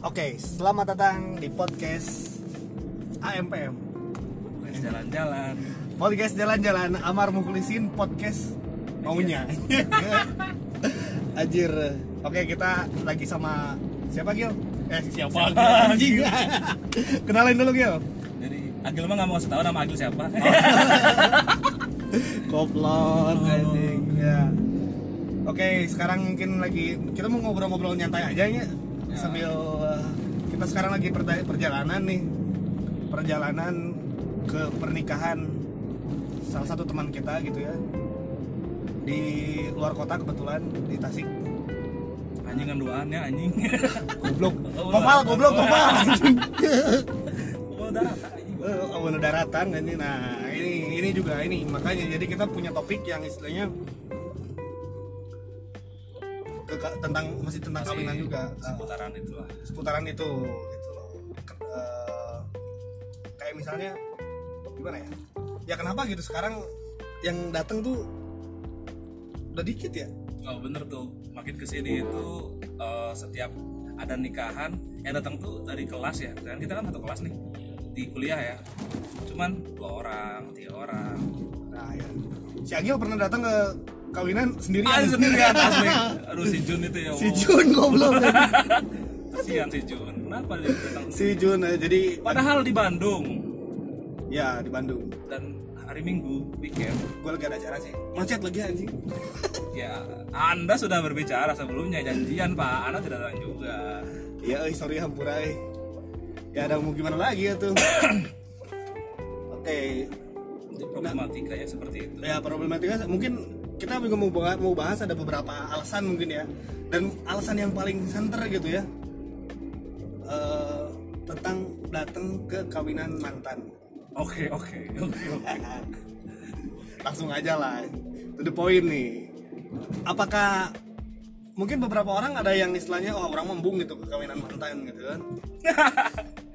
Oke, selamat datang di podcast AMPM. jalan-jalan Podcast jalan-jalan Amar Mukhlisin podcast maunya. Anjir. Oke, kita lagi sama siapa Gil? Eh, Siapa? Anjing. Kenalin dulu Gil. jadi Agil mah nggak mau kasih tahu nama Agil siapa Oh. anjing. Ya. Oke, sekarang mungkin lagi kita mau ngobrol-ngobrol nyantai aja ya. Ya. Sambil uh, kita sekarang lagi perjalanan nih. Perjalanan ke pernikahan salah satu teman kita gitu ya. Di luar kota kebetulan di Tasik. anjingan duaan ya anjing Goblok. Kopal, goblok, kopal. anjing. oh darah anjing Eh, daratan kan ini. Nah, ini ini juga ini makanya jadi kita punya topik yang istilahnya ke, tentang masih tentang Masih kawinan juga seputaran itu lah seputaran itu gitu loh. Eh, kayak misalnya gimana ya? Ya kenapa gitu sekarang yang datang tuh udah dikit ya? oh bener tuh makin ke sini itu eh, setiap ada nikahan yang datang tuh dari kelas ya dan kita kan satu kelas nih di kuliah ya cuman dua orang tiga orang Nah, ya. Si Agil pernah datang ke kawinan sendirian. ah sendirian asli. Aduh si Jun itu ya Si. Jun goblok. kasihan si Jun. Kenapa dia datang si Jun eh, jadi padahal di Bandung. Ya di Bandung. dan hari Minggu weekend. Gue lagi ada acara sih. Macet lagi anjing. Ya Anda sudah berbicara sebelumnya janjian Pak. Anda tidak datang juga. Iya eh, sorry hampura eh. ya ada mau gimana lagi ya tuh? Oke. Itu problematika ya seperti itu. Ya problematika mungkin kita juga mau bahas, mau bahas ada beberapa alasan mungkin ya. Dan alasan yang paling santer gitu ya. Eh, tentang datang ke kawinan mantan. Oke oke oke oke. Langsung aja lah. To the point nih. Apakah mungkin beberapa orang ada yang istilahnya oh orang membung gitu ke kawinan mantan gitu kan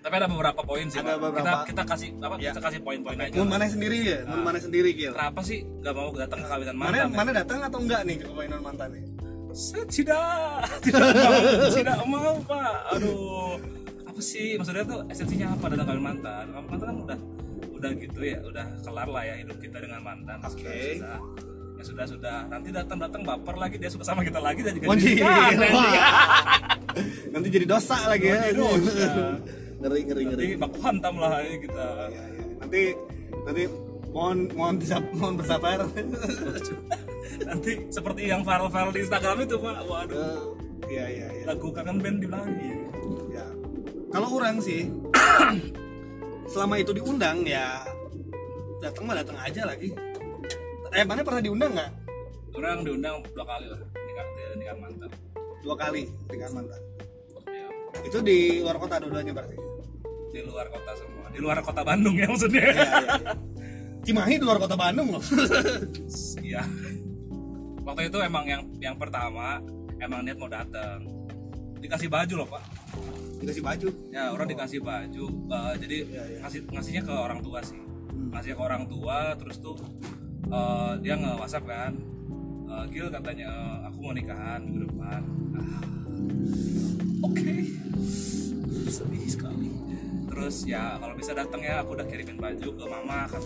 tapi ada beberapa poin sih Ada beberapa. kita kita kasih apa Ya. kita kasih poin-poin aja Mun mana sendiri ya, mun mana sendiri Gil. kenapa sih nggak mau datang ke kawinan Mana mantan ya? mana datang atau enggak nih ke kawinan mantan nih? saya tidak tidak mau tidak mau pak aduh apa sih maksudnya tuh esensinya apa datang kawin mantan Kawin mantan kan udah udah gitu ya udah kelar lah ya hidup kita dengan mantan Oke. sudah, sudah ya sudah sudah nanti datang datang baper lagi dia suka sama kita lagi dan juga. Wah. Nanti jadi dosa lagi ya. Ngeri ngeri ngeri. nanti baku hantam lah ini kita Ya, ya. Nanti nanti mohon mohon mohon bersabar. nanti seperti yang viral-viral di Instagram itu pak waduh Iya iya iya. lagu kangen band diulangi Ya. Kalau orang sih selama itu diundang ya datang mah datang aja lagi. Eh mana pernah diundang nggak? orang diundang dua kali lah nikah nikah mantan Dua kali dengan mantan. ya. Itu di luar kota dua-duanya berarti. Di luar kota semua. Di luar kota Bandung ya maksudnya. Iya, iya. Cimahi di luar kota Bandung loh. iya. Waktu itu emang yang yang pertama emang niat mau datang dikasih baju loh pak. Dikasih baju. ya orang dikasih baju. Eh, jadi Iya, iya. ngasih ngasihnya ke orang tua sih. Hmm. ngasih ke orang tua terus tuh eh, dia nge WhatsApp kan. Eh, Gil katanya "Eh, aku mau nikahan minggu depan. Ah, oke. Sedih sekali terus ya kalau bisa datang ya aku udah kirimin baju ke mama kan.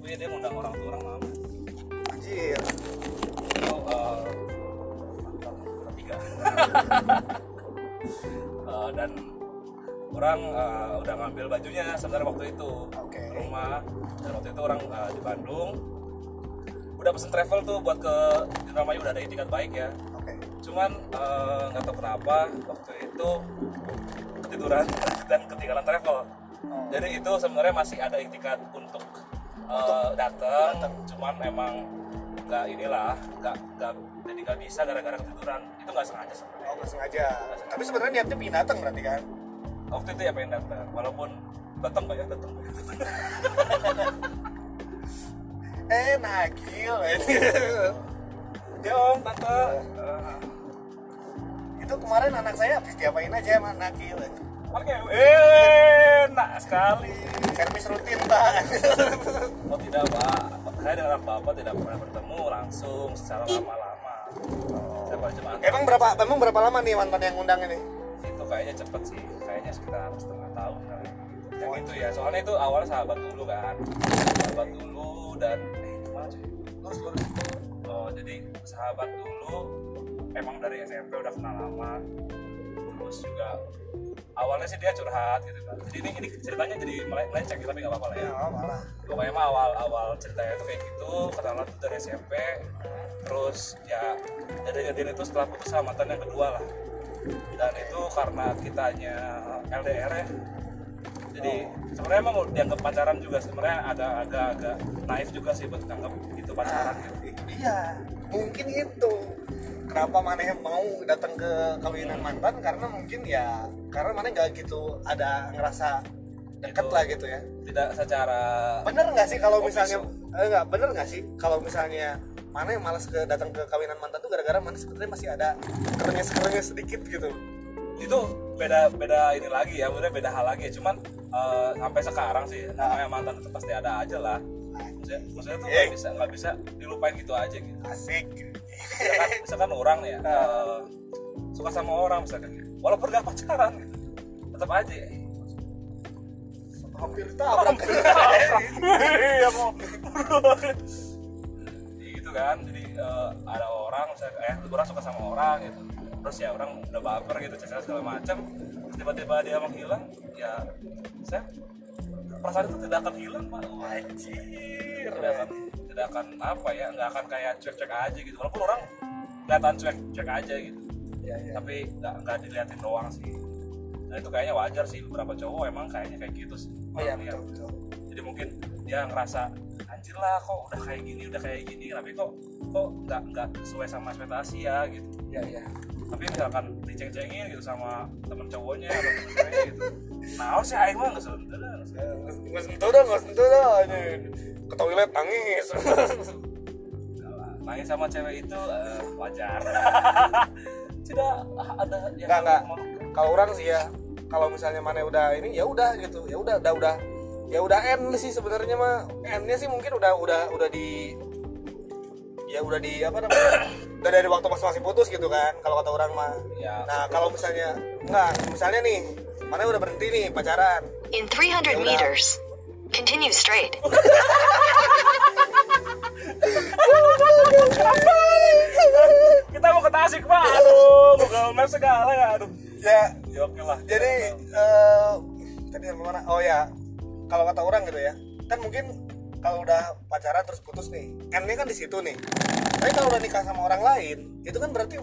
Oh iya dia ngundang orang tua orang mama. Anjir. itu eh, mantan ketiga Eh, dan orang eh, udah ngambil bajunya sebenarnya waktu itu. Oke. ke rumah. Dan waktu itu orang eh, di Bandung. Udah pesen travel tuh buat ke Indramayu udah ada itikat baik ya. Oke. cuman eh, nggak tahu kenapa waktu itu ketiduran dan ketinggalan travel. Jadi itu sebenarnya masih ada itikat untuk, eh, datang. cuman emang nggak inilah nggak nggak jadi nggak bisa gara-gara ketiduran. Itu nggak sengaja sebenarnya. Oh, nggak sengaja. Tapi sebenarnya niatnya pengen datang berarti kan? waktu itu ya pengen datang walaupun datang nggak ya datang Eh, nagil. ya om tante. Eh, itu kemarin anak saya habis diapain aja sama nagil. Oke, enak sekali. Servis rutin, Pak. Oh tidak pak, saya dengan bapak tidak pernah bertemu langsung secara lama-lama. Saya antar Emang berapa emang berapa lama nih mantan yang undang ini? itu kayaknya cepet sih kayaknya sekitar setengah tahun kali yang itu ya soalnya itu awalnya sahabat dulu kan sahabat dulu dan eh gimana cuy Lurus lurus. oh jadi sahabat dulu emang dari SMP udah kenal lama. Terus juga awalnya sih dia curhat gitu kan. Jadi ini, ini ceritanya jadi mele- melecek tapi nggak apa-apa lah ya. Malah. pokoknya mah awal awal ceritanya tuh kayak gitu kenalan tuh dari SMP terus ya jadi jadian itu setelah putus sama mantan yang kedua lah. Dan itu karena kitanya LDR ya. Jadi sebenarnya emang dianggap pacaran juga sebenarnya agak agak agak naif juga sih buat nganggap itu pacaran gitu. Itu dia. Mungkin itu. Kenapa Maneh mau datang ke kawinan mantan karena mungkin ya karena Maneh nggak gitu ada ngerasa deket Itu. lah gitu ya. tidak secara Bener nggak sih kalau misalnya Official. eh, nggak bener nggak sih kalau misalnya Maneh malas ke datang ke kawinan mantan tuh gara-gara Maneh sebenarnya masih ada kerenges-kerenges sedikit gitu. itu beda beda ini lagi ya maksudnya beda hal lagi cuman eh, sampai sekarang sih namanya mantan itu pasti ada aja lah maksudnya, maksudnya tuh nggak Eh. bisa nggak bisa dilupain gitu aja gitu. Asik. misalkan, misalkan orang nih ya eh, suka sama orang misalkan gitu. walaupun gak pacaran gitu. Tetap aja. Eh, Hampir tabrak. iya mau gitu kan. Jadi eh, ada orang misalnya eh orang suka sama orang gitu. Terus ya orang udah baper gitu cerita segala macam terus tiba-tiba dia menghilang ya saya perasaan itu tidak akan hilang pak Anjir. tidak akan tidak akan apa ya nggak akan kayak cuek-cuek aja gitu walaupun orang kelihatan cuek cuek aja gitu Ya, ya. tapi nggak nggak diliatin doang sih dan itu kayaknya wajar sih beberapa cowok emang kayaknya kayak gitu sih Oh iya, lihat. betul, betul. jadi mungkin dia ngerasa anjir lah kok udah kayak gini udah kayak gini tapi kok kok nggak nggak sesuai sama ekspektasi ya gitu Ya, ya. tapi misalkan diceng-cengin gitu sama temen cowoknya atau temen ceweknya gitu nah sih aing mah nggak sebentar Nggak sentuh dah, nggak sentuh dah. Ke toilet nangis. nangis sama cewek itu eh, wajar tidak ada yang Nggak, nggak. kalau orang sih ya kalau misalnya mana udah ini ya udah gitu ya udah udah udah ya udah end sih sebenarnya mah endnya sih mungkin udah udah udah di ya udah di apa namanya udah dari waktu pas masih putus gitu kan kalau kata orang mah. Ya nah kalau misalnya enggak misalnya nih mana udah berhenti nih pacaran? In 300 Yoda. meters, continue straight. kita mau ke Tasik pak. Aduh Google Maps segala ya aduh. Ya ya oke lah. Jadi eh tadi sampai mana oh ya kalau kata orang gitu ya kan mungkin kalau udah pacaran terus putus nih endnya kan di situ nih. Tapi kalau udah nikah sama orang lain itu kan berarti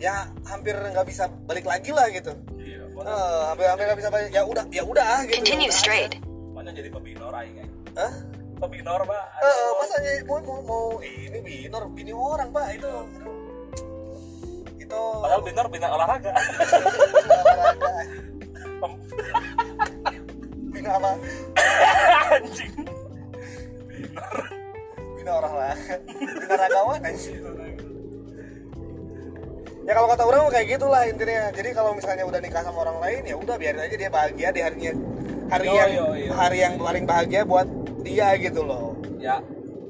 ya hampir nggak bisa balik lagi lah gitu. Iya Eh, hampir hampir nggak bisa balik ya udah ya udah gitu. Continue ya udah straight. mana jadi pebinor aing. Hah? pebinor pak. Eh, eh, masanya mau, mau, mau ini binor bini orang pak itu. Itu padahal binor bina olahraga. Olahraga. Bina apa? Anjing bina orang lah. Bina ragawan anjing. Ya kalau kata orang kayak gitulah intinya. Jadi kalau misalnya udah nikah sama orang lain ya udah biarin aja dia bahagia di harinya. Hari Yo, yang yo, yo. hari yang paling bahagia buat dia gitu loh. Ya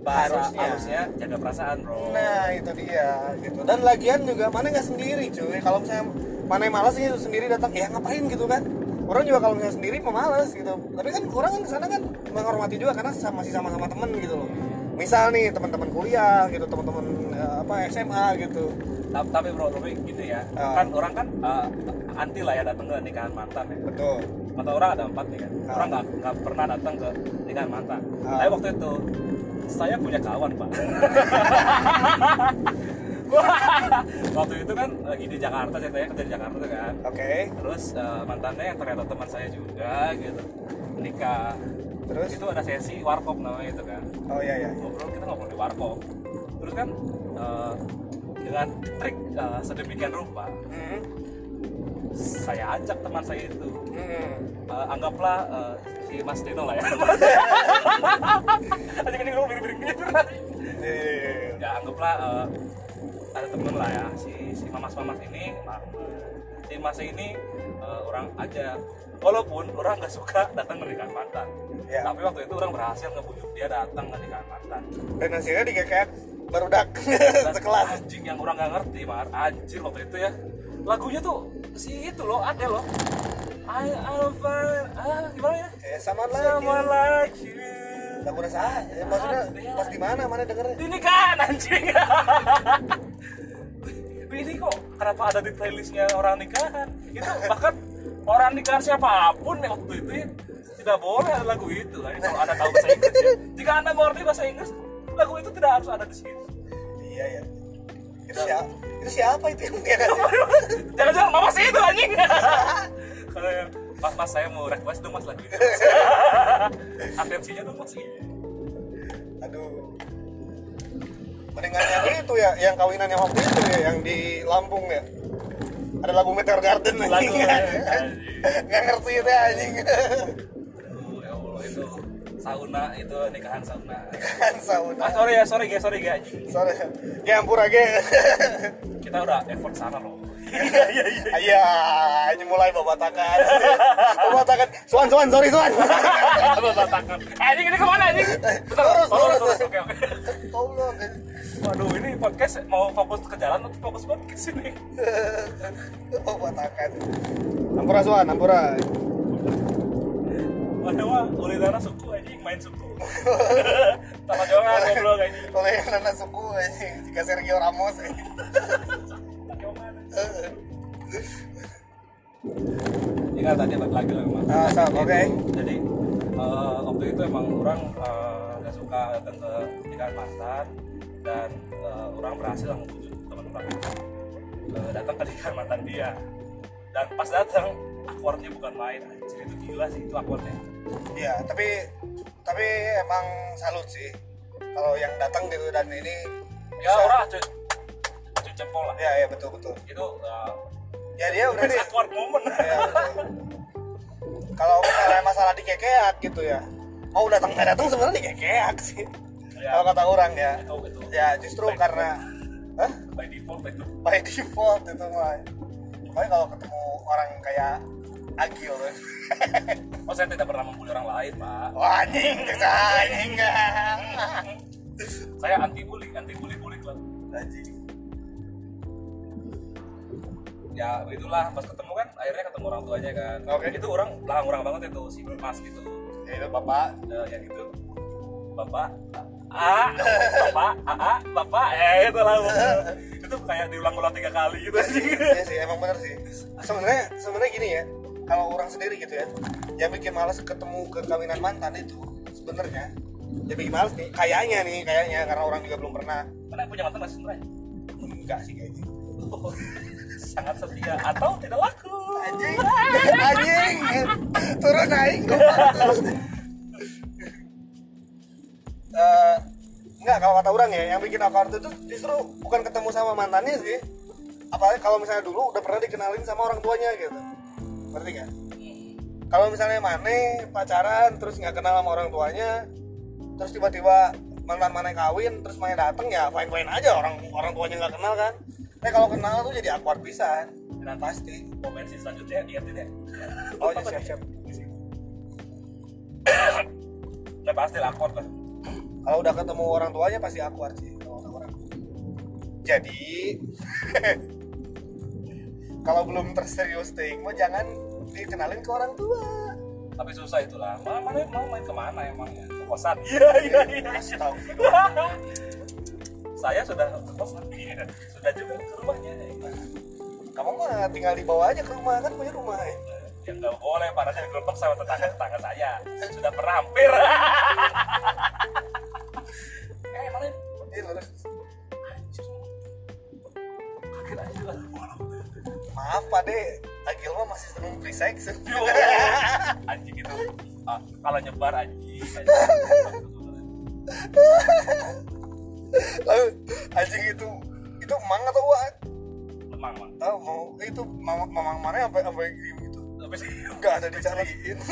bahasa Harusnya. harusnya jaga perasaan bro. Nah itu dia gitu. Dan lagian juga mana nggak sendiri cuy. Kalau misalnya mana yang malas gitu sendiri datang ya ngapain? gitu kan orang juga kalau misalnya sendiri mah malas gitu. Tapi kan orang kan di sana kan menghormati juga karena sama- masih sama-sama temen gitu loh. Misal nih teman-teman kuliah gitu teman-teman eh, apa SMA gitu. Ta- tapi bro tapi gitu ya. Ah. kan orang kan eh, anti lah ya datang ke nikahan mantan ya. Betul. Kata orang ada empat nih kan Ah. orang nggak nggak pernah datang ke nikahan mantan. Ah. tapi waktu itu saya punya kawan pak waktu itu kan lagi di Jakarta ceritanya kerja di Jakarta tuh kan. Oke. Terus eh, mantannya yang ternyata teman saya juga gitu. Nikah. Terus? Itu ada sesi warkop namanya itu kan. Oh iya iya ngobrol kita ngobrol di warkop. Terus kan eh, dengan trik eh, sedemikian rupa Hmm, saya ajak teman saya itu. Hmm. Eh, anggaplah eh, si Mas Dino lah ya. Aja kan. Gue miring-miring gitu Iya. ya anggaplah eh, ada temen lah ya si si mamas mamas ini si mas ini eh, orang aja. Walaupun orang nggak suka datang ke nikahan mantan. Ya. tapi waktu itu orang berhasil ngebujuk dia datang ke nikahan mantan. Dan hasilnya digekek barudak Dan sekelas. anjing yang orang nggak ngerti mar. Anjir waktu itu ya. Lagunya tuh si itu loh ada loh. I I'll find ah gimana ya? Eh sama lagi someone like you. Lagu rasa ya, maksudnya pas di mana? Mana dengernya? Ini kan anjing ini kok kenapa ada di playlistnya orang nikahan itu bahkan orang nikahan siapa pun ya waktu itu ya, tidak boleh ada lagu itu. Kan kalau anda tahu bahasa Inggris ya. Jika anda mengerti bahasa Inggris lagu itu tidak harus ada di situ iya ya itu siapa? Itu siapa itu yang dia kasih jangan-jangan mama sih itu anjing. Kalau yang mas mas saya mau request dong mas lagu itu atensinya dong mas mendingan yang itu ya yang kawinan yang waktu itu ya yang di Lampung ya. Ada lagu Meteor Garden lagu anjing. nggak ngerti itu ya, anjing. Aduh, ya Allah itu sauna itu nikahan sauna. Kan sauna. Ah sorry ya sorry guys sorry guys anjing. Sorry. Ya ampura ge. Kita udah effort sana loh iya iya iya iya ini mulai babatakan babatakan suan suan sorry suan Batakan. Eh, anjing ini ke mana anjing? Bentar, Lurus, lurus, lurus. lurus. Oke, oke. tolong Waduh, ini podcast mau fokus ke jalan atau fokus podcast ini? babatakan ampura suan ampura Waduh, mah, Ulidana suku anjing, main suku. Sama jangan goblok anjing. nana suku anjing jika Sergio Ramos anjing. Jangan. Ingat tadi lagi lah mas. Ah, oke. Jadi eh, waktu itu emang orang eh, nggak suka datang ke nikahan mantan dan eh, orang berhasil membujuk teman orang datang ke nikahan mantan dia. Dan pas datang awkwardnya bukan main, anjir itu gila sih itu awkwardnya. Iya, tapi tapi emang salut sih kalau yang datang gitu dan ini Ya bisa- orang cuy jempol lah. ya ya betul betul Itu ya dia udah deh awkward moment. ya, betul. kalau misalnya masalah dikekeak gitu ya mau datang nggak datang sebenarnya dikekeak sih Ya. kalau kata orang ya Itu itu. ya justru By karena Hah? by default itu. by default itu mah Pokoknya kalau ketemu orang kayak Agil Oh saya tidak pernah membuli orang lain pak. wah anjing anjing Saya anti bully, anti bully bully anjing ya itulah pas ketemu kan akhirnya ketemu orang tuanya kan Oke. itu orang belakang orang banget itu si mas gitu ya itu bapak Eh, yang itu bapak ah bapak ah bapak eh itu lah itu kayak diulang-ulang tiga kali gitu Iya sih, emang bener sih. Sebenarnya sebenarnya gini ya, kalau orang sendiri gitu ya, yang bikin males ketemu ke kawinan mantan itu sebenarnya ya bikin males nih, kayaknya nih, kayaknya karena orang juga belum pernah. mana punya mantan masih sebenarnya Enggak sih kayaknya. Sangat setia atau tidak laku Anjing, anjing, turun naik. Eh, enggak kalau kata orang ya, yang bikin awkward itu justru bukan ketemu sama mantannya sih. Apalagi kalau misalnya dulu udah pernah dikenalin sama orang tuanya gitu. Ngerti nggak? kalau misalnya Mane pacaran terus nggak kenal sama orang tuanya terus tiba-tiba mantan Mane kawin terus Mane dateng ya fine fine aja orang orang tuanya nggak kenal kan tapi kalau kenal tuh jadi awkward bisa dan pasti. Komen sih selanjutnya lihat ini oh iya siap siap. Udah pasti lakor lah. Kalau udah ketemu orang tuanya pasti awkward sih orang. Jadi kalau belum terserius ting mau jangan dikenalin ke orang tua. Tapi susah itulah. Mana mana mau main ke mana emangnya? Ke kosan. Iya iya iya. Saya sudah iya, sudah juga ke rumahnya kamu mah tinggal dibawa aja ke rumah kan punya rumah ya? Yang nggak boleh parahnya digerebek sama tetangga tetangga saya. Sudah pernah hampir eh mana? Iya, lurus. anjir. Kaget aja. Maaf pak de Agil mah masih seneng free sex. Anjing itu. Ah, kalau nyebar anjing, anjing. Lalu anjing itu itu emang atau what lemang mang tahu mau itu mamang mamang mana sampai sampai gitu. Tapi sih? Nggak ada dicariin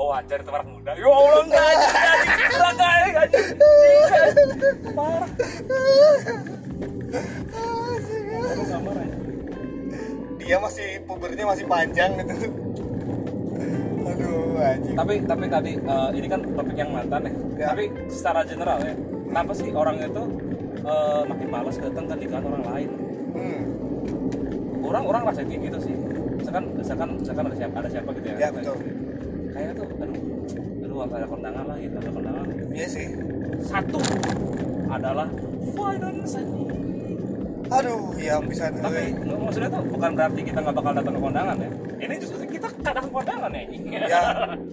oh wajar itu anak muda. Ya allah enggak enggak anjing. Parah. Dia masih pubernya masih panjang gitu tapi tapi tadi eh, ini kan topik yang mantan ya. Ya. Tapi secara general ya, kenapa sih orang itu eh, makin malas datang ke nikahan orang lain? Hmm. orang orang rasa kayak gitu sih. Misalkan misalkan misalkan ada siapa ada siapa gitu ya. Ya betul. Kayaknya tuh aduh aduh ada kondangan lah gitu ada kondangan. Iya sih. Satu adalah finance. Aduh ya bisa tapi nggak- maksudnya tuh bukan berarti kita nggak bakal datang ke kondangan ya. Ini justru kita kadang kondangan ya. Ya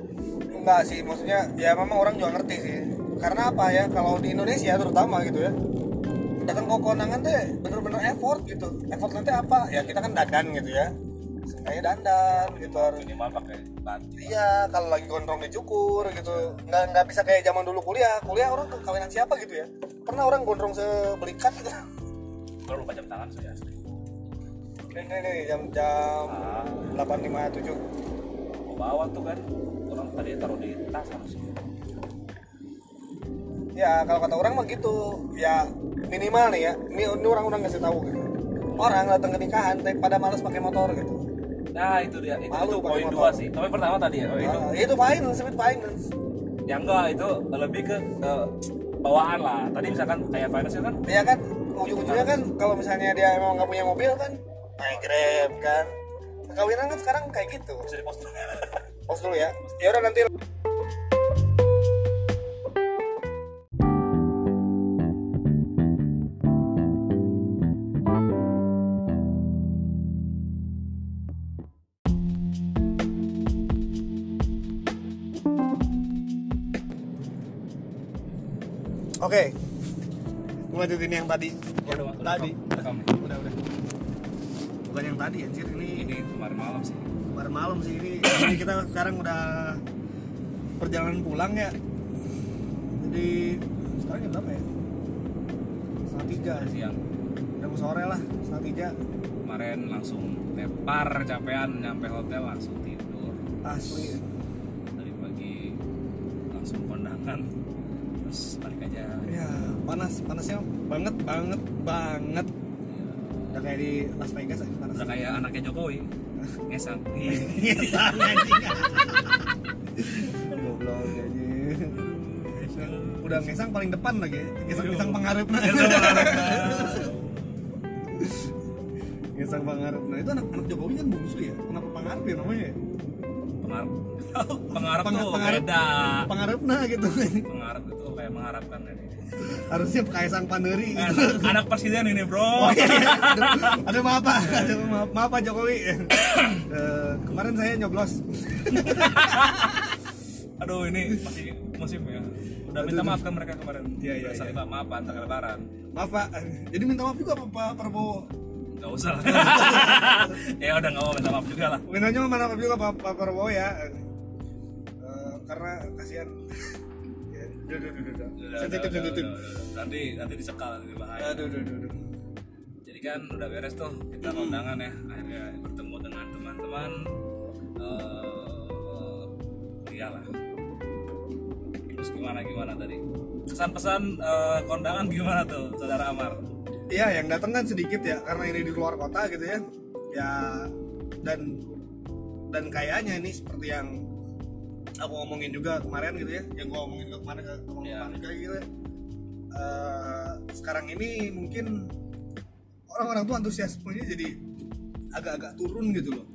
enggak sih maksudnya ya memang orang juga ngerti sih. Karena apa ya kalau di Indonesia terutama gitu ya datang ke kondangan tuh bener-bener effort gitu. Effort nanti apa? Ya kita kan dandan gitu ya. Kayak dandan gitu harus minimal pakai baju. Iya kalau lagi gondrong dicukur gitu. Nggak nggak bisa kayak zaman dulu kuliah. Kuliah orang ke kawinan siapa gitu ya? Pernah orang gondrong sebelikat gitu. Kalau lupa jam tangan saya ini ini, ini jam jam ah. delapan lima tujuh. Mau bawa tuh kan tadi taruh di tas harusnya ya kalau kata orang mah gitu. Ya minimal nih ya. Ini, ini orang orang ngasih tahu gitu. Orang datang ke nikahan tapi pada males pakai motor gitu. Nah itu dia. Itu, Malu itu poin motor. dua sih. Tapi pertama tadi ya oh, itu. Ah, itu finance itu finance. Ya enggak itu lebih ke eh, bawaan lah. Tadi misalkan kayak finance kan ya kan? Ujung-ujungnya kan kalau misalnya dia emang nggak punya mobil kan naik grab kan kawinan kan sekarang kayak gitu bisa dipost pause dulu ya ya udah nanti Oke, lanjutin yang tadi. Yang tadi. Udah, udah. Bukan yang tadi anjir, ini ini kemarin malam sih kemarin malam sih ini. Ini kita sekarang udah perjalanan pulang ya. Jadi sekarang jam berapa ya? Setengah tiga siang Udah mau sore lah, setengah tiga. kemarin langsung tepar capean nyampe hotel langsung tidur Asli. dari pagi langsung kondangan terus balik aja Ya panas, panasnya banget, banget, banget. Udah kayak di Las Vegas aja panas. udah kayak anaknya Jokowi ngesang Ngesang anjing. Goblok anjing. Udah ngesang paling depan lagi. Ngesang-ngesang pengarep nah. Ngesang pengarep. Nah, itu anak-anak Jokowi kan bungsu ya. Kenapa pengarep ya namanya? ya? pengarap pengarap Peng- tuh pengarap. beda Pengarep nah gitu. kayak mengharapkan ini Harusnya Kaisang Panderi gitu. anak, anak presiden ini bro Oh iya, iya. Aduh, aduh maaf pak, aduh, maaf, maaf pak Jokowi. Eh, kemarin saya nyoblos. aduh ini masih musim ya udah minta maaf kan mereka kemarin Iya, iya, saling iya. maaf antar lebaran Maaf pak. Jadi minta maaf juga Pak Pak Prabowo. nggak usah lah ya udah nggak mau minta maaf juga lah Mintanya mana maaf juga Pak, Pak Prabowo ya. Eh, karena kasihan. Duh, duh, duh, duh, duh. Udah, Sensitif, sensitif. nanti nanti disekal nanti bahaya Aduh, duh, duh, duh. jadi kan udah beres tuh kita kondangan ya akhirnya bertemu dengan teman-teman eh kuliah lah terus gimana gimana tadi pesan-pesan eh, kondangan gimana tuh saudara Amar Iya, yang datang kan sedikit ya, karena ini di luar kota gitu ya. Ya dan dan kayaknya ini seperti yang aku ngomongin juga kemarin gitu ya, yang gua ngomongin ke kemarin ke teman Iya. kayak gitu. ya. Eh, sekarang ini mungkin orang-orang tuh antusiasmenya jadi agak-agak turun gitu loh.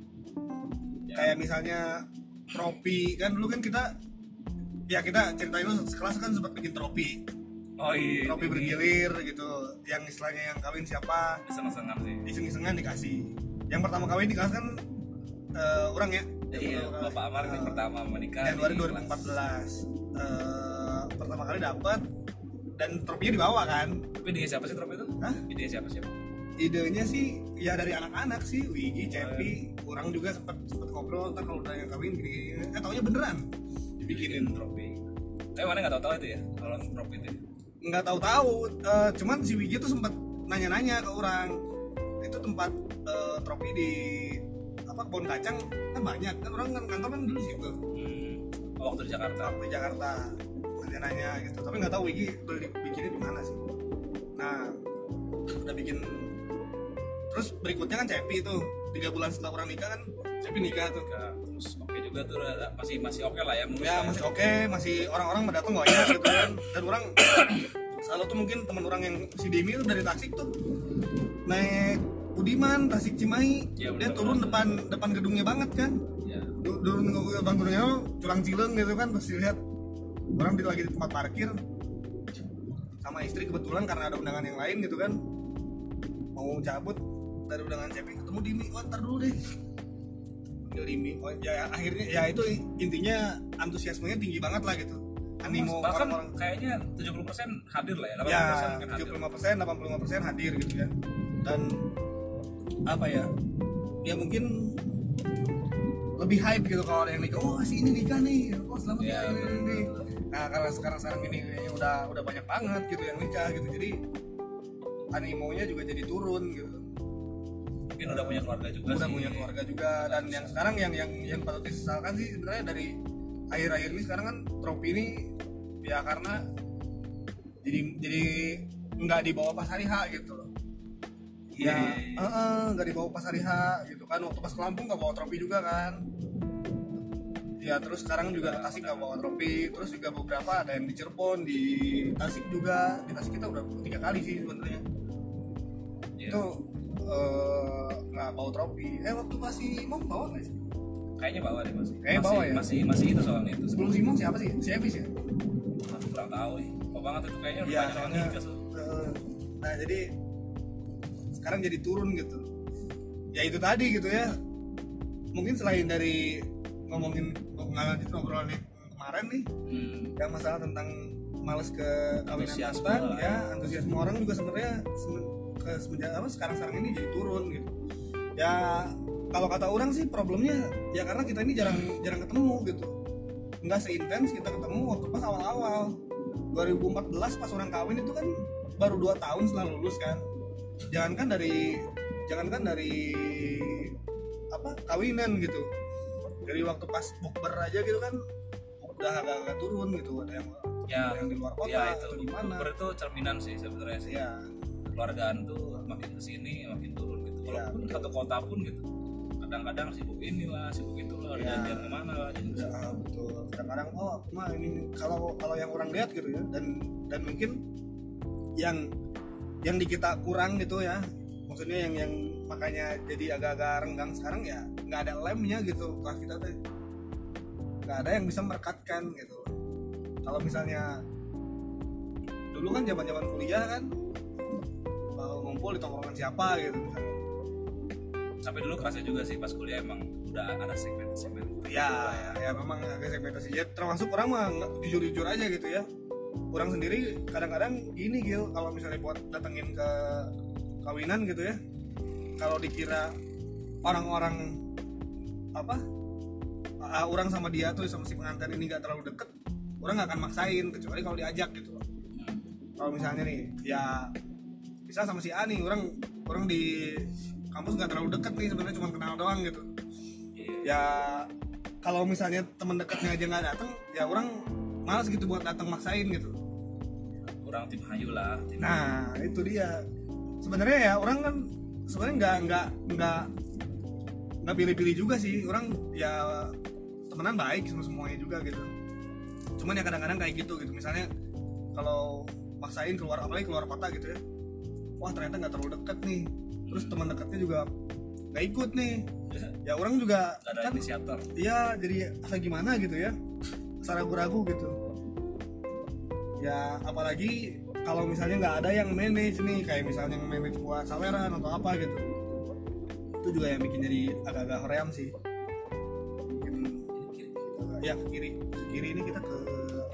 Ya. Kayak misalnya tropi kan dulu kan kita ya kita ceritain dulu sekelas kan sempat bikin tropi oh iya tropi bergilir gitu yang istilahnya yang kawin siapa senang-senang sih iseng-isengan dikasih yang pertama kawin dikasih kan eh, orang ya? Yang iya. Bapak Amar ini Eh, pertama menikah Januari di 2014 Eh, pertama kali dapat dan tropinya dibawa kan. Tapi ide siapa sih tropi itu? Hah? ide siapa sih? Idenya sih ya dari anak-anak sih Wigi, Cepi, orang juga sempat sempat ngobrol ntar kalau udah yang kawin gini, eh taunya beneran. Dibikinin tropi. Tapi mana nggak tahu-tahu itu ya kalau tropi itu ya? nggak tahu-tahu. Eh, cuman si Wigi tuh sempat nanya-nanya ke orang. Itu tempat eh, trofi di apa kebun kacang kan banyak. Kan orang kan kantor kan dulu situ. Hmm. oh, waktu di Jakarta. Waktu di Jakarta. Nanya-nanya gitu. Tapi nggak tahu Wigi udah dibikinnya di mana sih. Nah udah bikin. Terus berikutnya kan Cepi tuh. Tiga bulan setelah orang nikah kan Cepi nikah tuh. Terus oke juga tuh masih masih oke lah ya ya masih oke masih orang-orang mendatang banyak gitu kan. Dan orang selalu tuh mungkin teman orang yang si Demi tuh dari Tasik tuh. Naik Budiman Tasik Cimahi Iya, dia turun depan depan gedungnya banget kan. Ya turun ke depan gedungnya tuh, culang cileng gitu kan terus dilihat orang lagi di tempat parkir. Sama istri kebetulan karena ada undangan yang lain gitu kan. Mau cabut dari undangan Cepi ketemu Dimi? Oh ntar dulu deh. Panggil Dimi. Oh, ya akhirnya ya itu intinya antusiasmenya tinggi banget lah gitu. Animo bahkan orang-orang. kayaknya 70% hadir lah ya 80% ya mungkin hadir. 75 persen 85 hadir gitu ya. Dan apa ya ya mungkin lebih hype gitu kalau ada yang nikah oh si ini nikah nih oh selamat Ya, ya, ini, ini, nah karena sekarang sekarang ini kayaknya udah udah banyak banget gitu yang nikah gitu jadi animonya juga jadi turun gitu. Mungkin udah punya keluarga juga udah sih. punya keluarga juga dan yang sekarang yang yang yang patut disesalkan sih sebenarnya dari akhir-akhir ini sekarang kan trofi ini ya karena jadi jadi nggak dibawa pas hari H gitu loh ya eh, eh, nggak dibawa pas hari H gitu kan. Waktu pas ke Lampung nggak bawa trofi juga kan. Ya terus sekarang juga ke Tasik nggak bawa trofi terus juga beberapa ada yang di Cirebon di Tasik juga. Di Tasik kita udah tiga kali sih sebenarnya. Iya. itu eh, nggak bawa trofi eh waktu masih mau bawa nggak sih? Kayaknya bawa deh masih. Kayaknya masih, bawa ya? masih masih itu soalnya itu. Sebelum Simon siapa sih? Si Evis ya? Aku kurang tahu ya kok banget itu kayaknya Iya, banyak soalnya eh, nah jadi sekarang jadi turun gitu. Ya itu tadi gitu ya. Mungkin selain dari ngomongin ngalanjut ngobrolan yang kemarin nih hmm. yang masalah tentang males ke Antusiasme instan lah ya. antusiasme orang juga sebenarnya semen- ke semenjak apa sekarang sekarang ini jadi turun gitu. Ya kalau kata orang sih problemnya ya karena kita ini jarang jarang ketemu gitu. Nggak seintens kita ketemu waktu pas awal-awal. 2014 pas orang kawin itu kan baru dua tahun setelah lulus kan jangankan dari jangankan dari apa kawinan gitu. Dari waktu pas bukber aja gitu kan udah agak-agak turun gitu. Ada yang ya yang di luar kota ya itu. atau di mana. Bukber itu cerminan sih sebenarnya sih. Ya keluargaan tuh makin ke sini makin turun gitu. Iya, walaupun satu kota pun gitu. Kadang-kadang sibuk inilah sibuk itulah. Ada Iya. janjian ke mana lah jadi Ya, ah, betul. Kadang-kadang oh aku mah ini kalau kalau yang orang lihat gitu ya. Dan dan mungkin yang yang di kita kurang gitu ya. Maksudnya yang yang makanya jadi agak-agak renggang sekarang ya nggak ada lemnya gitu kelas kita tuh nggak ada yang bisa merekatkan gitu. Kalau misalnya dulu kan zaman-zaman kuliah kan mau ngumpul di tongkrongan siapa gitu misalnya. sampai dulu kerasa juga sih pas kuliah emang udah ada segmen-segmen ya ya, ya memang agak segmentasi ya termasuk orang mah nggak jujur-jujur aja gitu ya orang sendiri kadang-kadang gini Gil kalau misalnya buat datengin ke kawinan gitu ya kalau dikira orang-orang apa ah, orang sama dia tuh sama si pengantin ini gak terlalu deket orang nggak akan maksain kecuali kalau diajak gitu loh kalau misalnya nih ya bisa sama si Ani orang orang di kampus nggak terlalu deket nih sebenarnya cuma kenal doang gitu Iya. ya kalau misalnya teman dekatnya aja nggak datang ya orang malas gitu buat datang maksain gitu. Kurang tim hayu lah tim nah itu dia. Sebenarnya ya orang kan sebenarnya nggak nggak nggak nggak pilih-pilih juga sih. Orang ya temenan baik sama semuanya juga gitu. Cuman ya kadang-kadang kayak gitu gitu. Misalnya kalau maksain keluar apalagi keluar kota gitu ya. Wah ternyata nggak terlalu deket nih. Terus teman dekatnya juga nggak ikut nih. Ya orang juga Gak ada kan inisiator. Iya, jadi asa gimana? gitu ya ragu-ragu gitu ya apalagi kalau misalnya nggak ada yang manage nih kayak misalnya yang manage buat saweran atau apa gitu itu juga yang bikin jadi agak-agak hoream sih bikin ya ke kiri ke kiri ini kita ke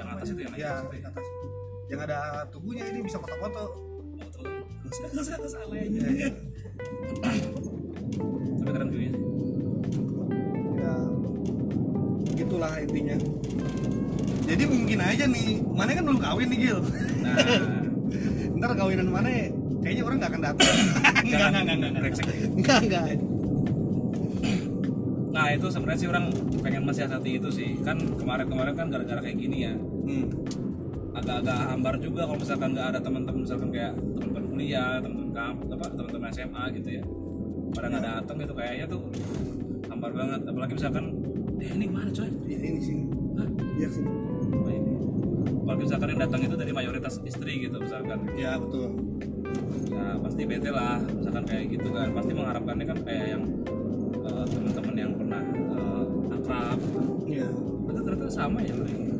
Yang atas itu, yang ya atas itu ya? atas yang ada tubuhnya ini bisa foto-foto Oh, ya, ya. Tapi keren view-nya sih. Gitulah intinya. Jadi mungkin aja nih mana kan belum kawin nih Gil? Nah, ntar kawinan mana kayaknya orang nggak akan datang. Enggak jangan enggak enggak enggak brengsek. enggak enggak Nah itu sebenarnya sih orang pengen mensiasati itu sih. Kan kemarin-kemarin kan gara-gara kayak gini ya. Hmm. agak-agak hambar juga kalau misalkan nggak ada teman-teman misalkan kayak teman-teman kuliah, teman-teman kamp, apa teman-teman SMA gitu ya. Pada nggak datang gitu kayaknya tuh hambar banget. Apalagi misalkan ini mana coy? Ini, ini sini. Hah? iya sini. Oh, ini. apalagi misalkan yang datang itu dari mayoritas istri gitu misalkan. Ya betul. Ya pasti bete lah misalkan kayak gitu kan. Pasti mengharapkannya kan kayak yang eh, teman-teman yang pernah eh, akrab. Iya. Itu ternyata sama ya Bro.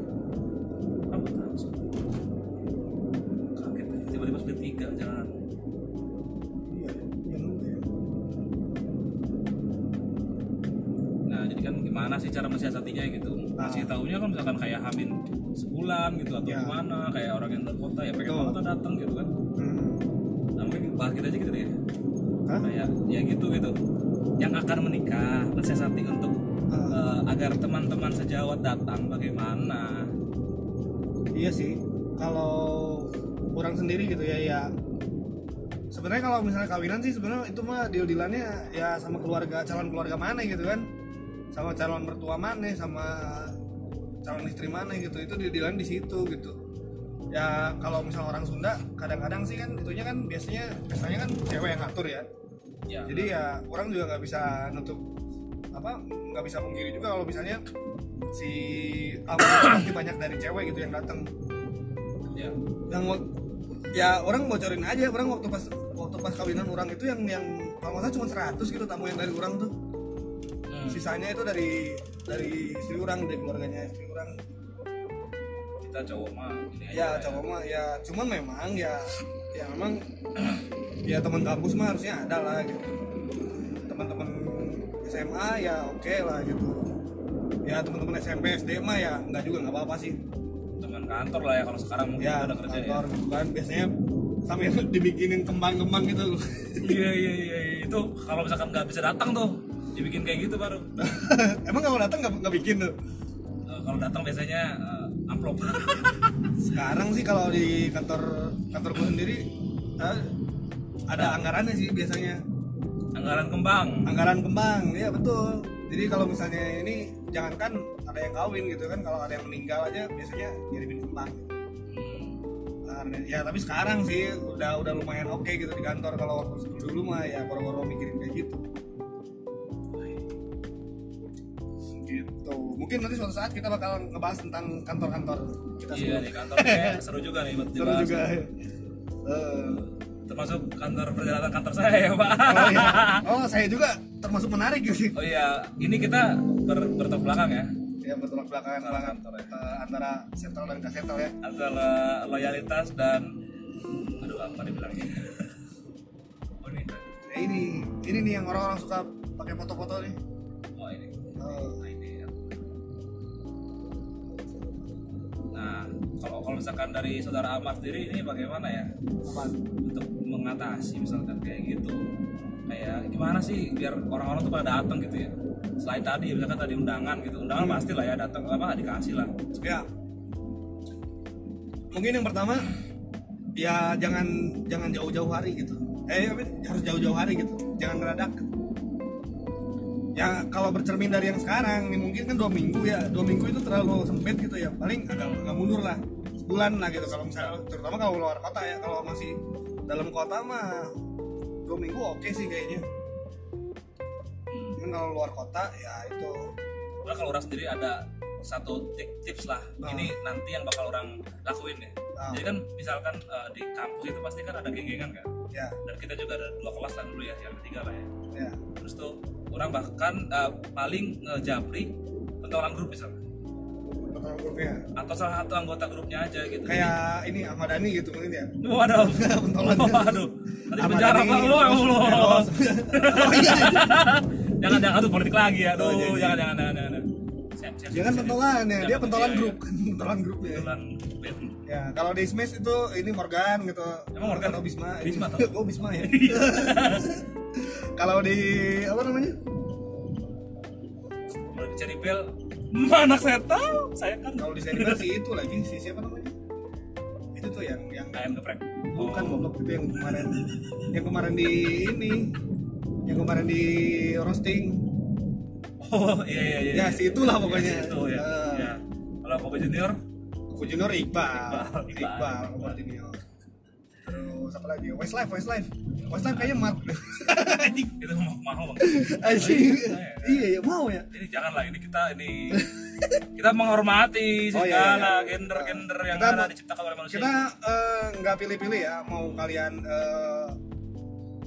Masih tahunya kan misalkan kayak hamin sebulan gitu atau Ya. gimana kayak orang yang kota ya pengen banget datang gitu kan Hmm. nah mungkin bahas kita aja gitu deh Hah? kayak ya gitu gitu yang akan menikah mensiasati untuk Ah. eh, agar teman-teman sejawat datang bagaimana Iya sih, kalau orang sendiri gitu ya ya sebenarnya kalau misalnya kawinan sih sebenarnya itu mah deal dealannya ya sama keluarga calon keluarga mana gitu kan sama calon mertua mana sama calon istri mana gitu itu deal dealan di situ gitu. Ya kalau misalnya orang Sunda kadang-kadang sih kan itunya kan biasanya biasanya kan cewek yang ngatur ya. Ya jadi ya orang juga nggak bisa nutup apa nggak bisa pungkiri juga kalau misalnya si tamu pasti banyak dari cewek gitu yang datang. Ya. Yang ya orang bocorin aja orang waktu pas waktu pas kawinan orang itu yang yang kalau nggak salah cuma 100 gitu tamu yang dari orang tuh. Sisanya itu dari dari istri orang dari keluarganya istri orang. Kita cowok mah ya cowok mah ya cuman memang ya ya memang ya teman kampus mah harusnya ada lah gitu. Teman-teman SMA ya oke lah gitu. Ya teman-teman SMP SD mah ya nggak juga nggak apa-apa sih. Teman kantor lah ya kalau sekarang mungkin ya udah kerja kantor gitu kan. Biasanya sambil dibikinin kembang-kembang gitu. Ya iya iya iya iya. itu kalau misalkan nggak bisa datang tuh dibikin kayak gitu baru emang kalau datang nggak nggak bikin tuh? Eh, kalau datang biasanya eh, amplop. Sekarang sih kalau di kantor kantorku sendiri eh, ada anggarannya sih biasanya. Anggaran kembang. Anggaran kembang ya betul. Jadi kalau misalnya ini jangankan ada yang kawin gitu kan kalau ada yang meninggal aja biasanya ngirimin kembang. Hmm. Ya tapi sekarang sih udah udah lumayan oke gitu di kantor. Kalau waktu dulu mah ya boro-boro mikirin kayak gitu gitu. Mungkin nanti suatu saat kita bakal ngebahas tentang kantor-kantor kita iya semua nih kantor kayak seru juga nih buat seru dibahas. juga Eh, termasuk kantor perjalanan kantor saya ya pak. Oh, iya. oh saya juga termasuk menarik gitu. Oh iya. Ini kita ber bertolak belakang ya. Ya bertolak belakangan Antara kantor ya. eh, antara settle dan gak ya. Antara loyalitas dan aduh apa dibilangnya oh ini? Ya, ini ini nih yang orang-orang suka pakai foto-foto nih. Oh ini. Oh, Nah, kalau kalau misalkan dari saudara Amar sendiri ini bagaimana ya apa untuk mengatasi misalkan kayak gitu? Kayak gimana sih biar orang-orang tuh pada datang gitu ya? Selain tadi misalkan tadi undangan gitu, undangan pasti lah ya datang apa dikasih lah. ya mungkin yang pertama ya jangan jangan jauh-jauh hari gitu eh harus jauh-jauh hari gitu jangan ngeradak ya kalau bercermin dari yang sekarang nih mungkin kan dua minggu ya. Dua minggu itu terlalu sempit gitu ya. Paling agak agak mundur lah. Sebulan lah gitu. Kalau misalnya terutama kalau luar kota ya. Kalau masih dalam kota mah dua minggu oke sih kayaknya. Cuman kalau luar kota ya itu. Nah, kalau orang sendiri ada satu ti- tips lah. Ah. Ini nanti yang bakal orang lakuin ya. Ah. Jadi kan misalkan eh, di kampus itu pasti kan ada geng-gengan kan. ya. Dan kita juga ada dua kelas lah dulu ya, yang ketiga lah ya. ya. Terus tuh orang bahkan uh, paling ngejapri pentolan grup misalnya betul grupnya. Atau salah satu anggota grupnya aja gitu. Kayak ini Ahmad Dhani gitu mungkin ya? Jadi, waduh. Pentolan waduh. Nanti penjara pak. Lo ya oh iya. Jangan jangan tuh politik lagi ya. Oh, aduh iya, iya. jangan jangan jangan jangan Siap, siap, Jangan siap. pentolan ya, dia Jangan, pentolan iya, grup, pentolan grup ya. pentolan Ya, kalau di Smash itu ini Morgan gitu. Emang Morgan? atau Bisma? Bisma tau? oh Bisma ya. kalau di apa namanya? kalau di Cherry Bell mana saya tahu saya kan Kalau di Senibel sih itu lagi si siapa namanya? Itu tuh yang yang ayam geprek bukan Oh. goblok itu yang kemarin yang kemarin di ini yang kemarin di roasting oh iya iya iya Ya, si itulah Iya, pokoknya. si itu ya Ah. Iya. kalau Kobe Junior Kuku Junior Iqbal. Iqbal, Iqbal. Terus apa lagi? Westlife Westlife. Westlife kayaknya mark anjing. Itu mah- mahal bang anjing. Iya. iya iya mau ya? Ini janganlah ini kita ini kita menghormati Oh, iya, segala iya. gender-gender yang Kita ada mau- diciptakan oleh manusia. kita eh, nggak pilih-pilih ya mau kalian eh,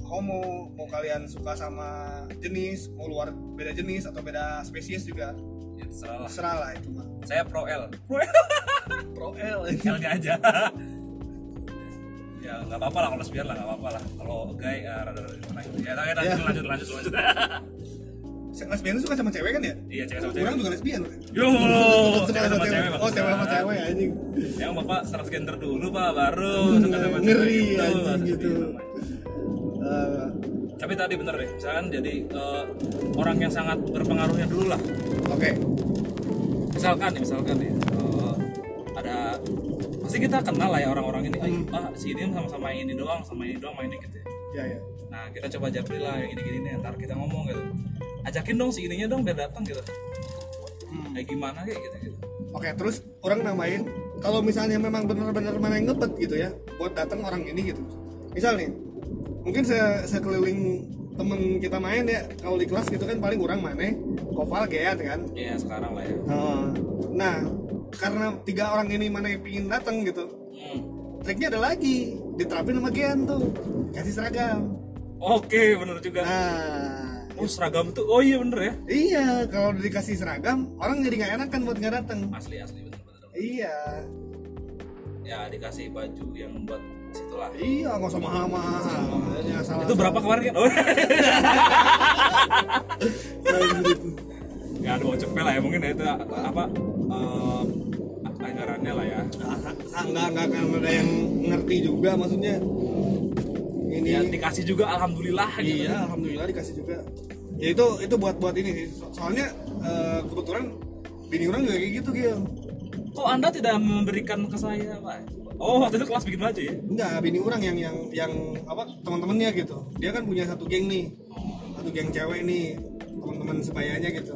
homo mau kalian suka sama jenis mau luar beda jenis atau beda spesies juga ya, terserah lah. lah itu mah. Saya pro L. Pro L pro L. L nya aja. Ya nggak apa-apa lah kalau lesbian lah nggak apa-apa lah. Kalau gay ya rada rada gimana gitu. Ya tapi lanjut Ya. lanjut lanjut lanjut. Lesbian suka sama cewek kan ya? Iya cewek sama cewek. Orang juga lesbian. Yo! Suka cewek sama cewek oh cewek sama cewek anjing. Yang bapak transgender dulu pak baru suka sama cewek. ngeri anjing gitu. Eh, tapi tadi bener deh misalkan jadi eh, orang yang sangat berpengaruhnya dulu lah. Oke. Misalkan nih misalkan nih ada pasti kita kenal lah ya orang-orang ini. Hmm. ah si ini sama-sama ini doang sama ini doang main dikit ya. Ya ya. Nah kita coba japri lah yang gini-gini nih ntar kita ngomong gitu. Ajakin dong si ininya dong biar datang gitu. Hmm. kayak gimana kayak gitu gitu. Oke, terus orang namain kalau misalnya memang benar-benar mana yang ngebet gitu ya, buat datang orang ini gitu. Misal nih, mungkin se sekeliling temen kita main ya, kalau di kelas gitu kan paling kurang mana, Koval Geat kan. ya sekarang lah ya. Nah, karena tiga orang ini mana yang pingin datang gitu, Hmm. triknya ada lagi, diterapin sama Gian tuh, kasih seragam. oke bener juga. Nah, oh seragam tuh oh iya bener ya. Iya kalau dikasih seragam, orang jadi nggak enak kan buat nggak datang. asli asli bener bener Iya, ya dikasih baju yang buat situ lah iya nggak usah mahal-mahal. Ya, salah- itu berapa kemarin kan oh gitu. ya ada mau cepet lah ya mungkin ya itu apa eh, anggarannya lah ya. Nggak nggak akan ada yang ngerti juga maksudnya ini ya dikasih juga alhamdulillah gitu. Iya alhamdulillah dikasih juga. Ya itu itu buat buat ini sih. So- soalnya eh, kebetulan bini orang juga kayak gitu Gil. Kok anda tidak memberikan ke saya pak? Oh waktu itu kelas bikin baju ya? Enggak bini orang yang yang yang apa teman-temannya gitu. Dia kan punya satu geng nih. Satu geng cewek nih teman-teman sebayanya gitu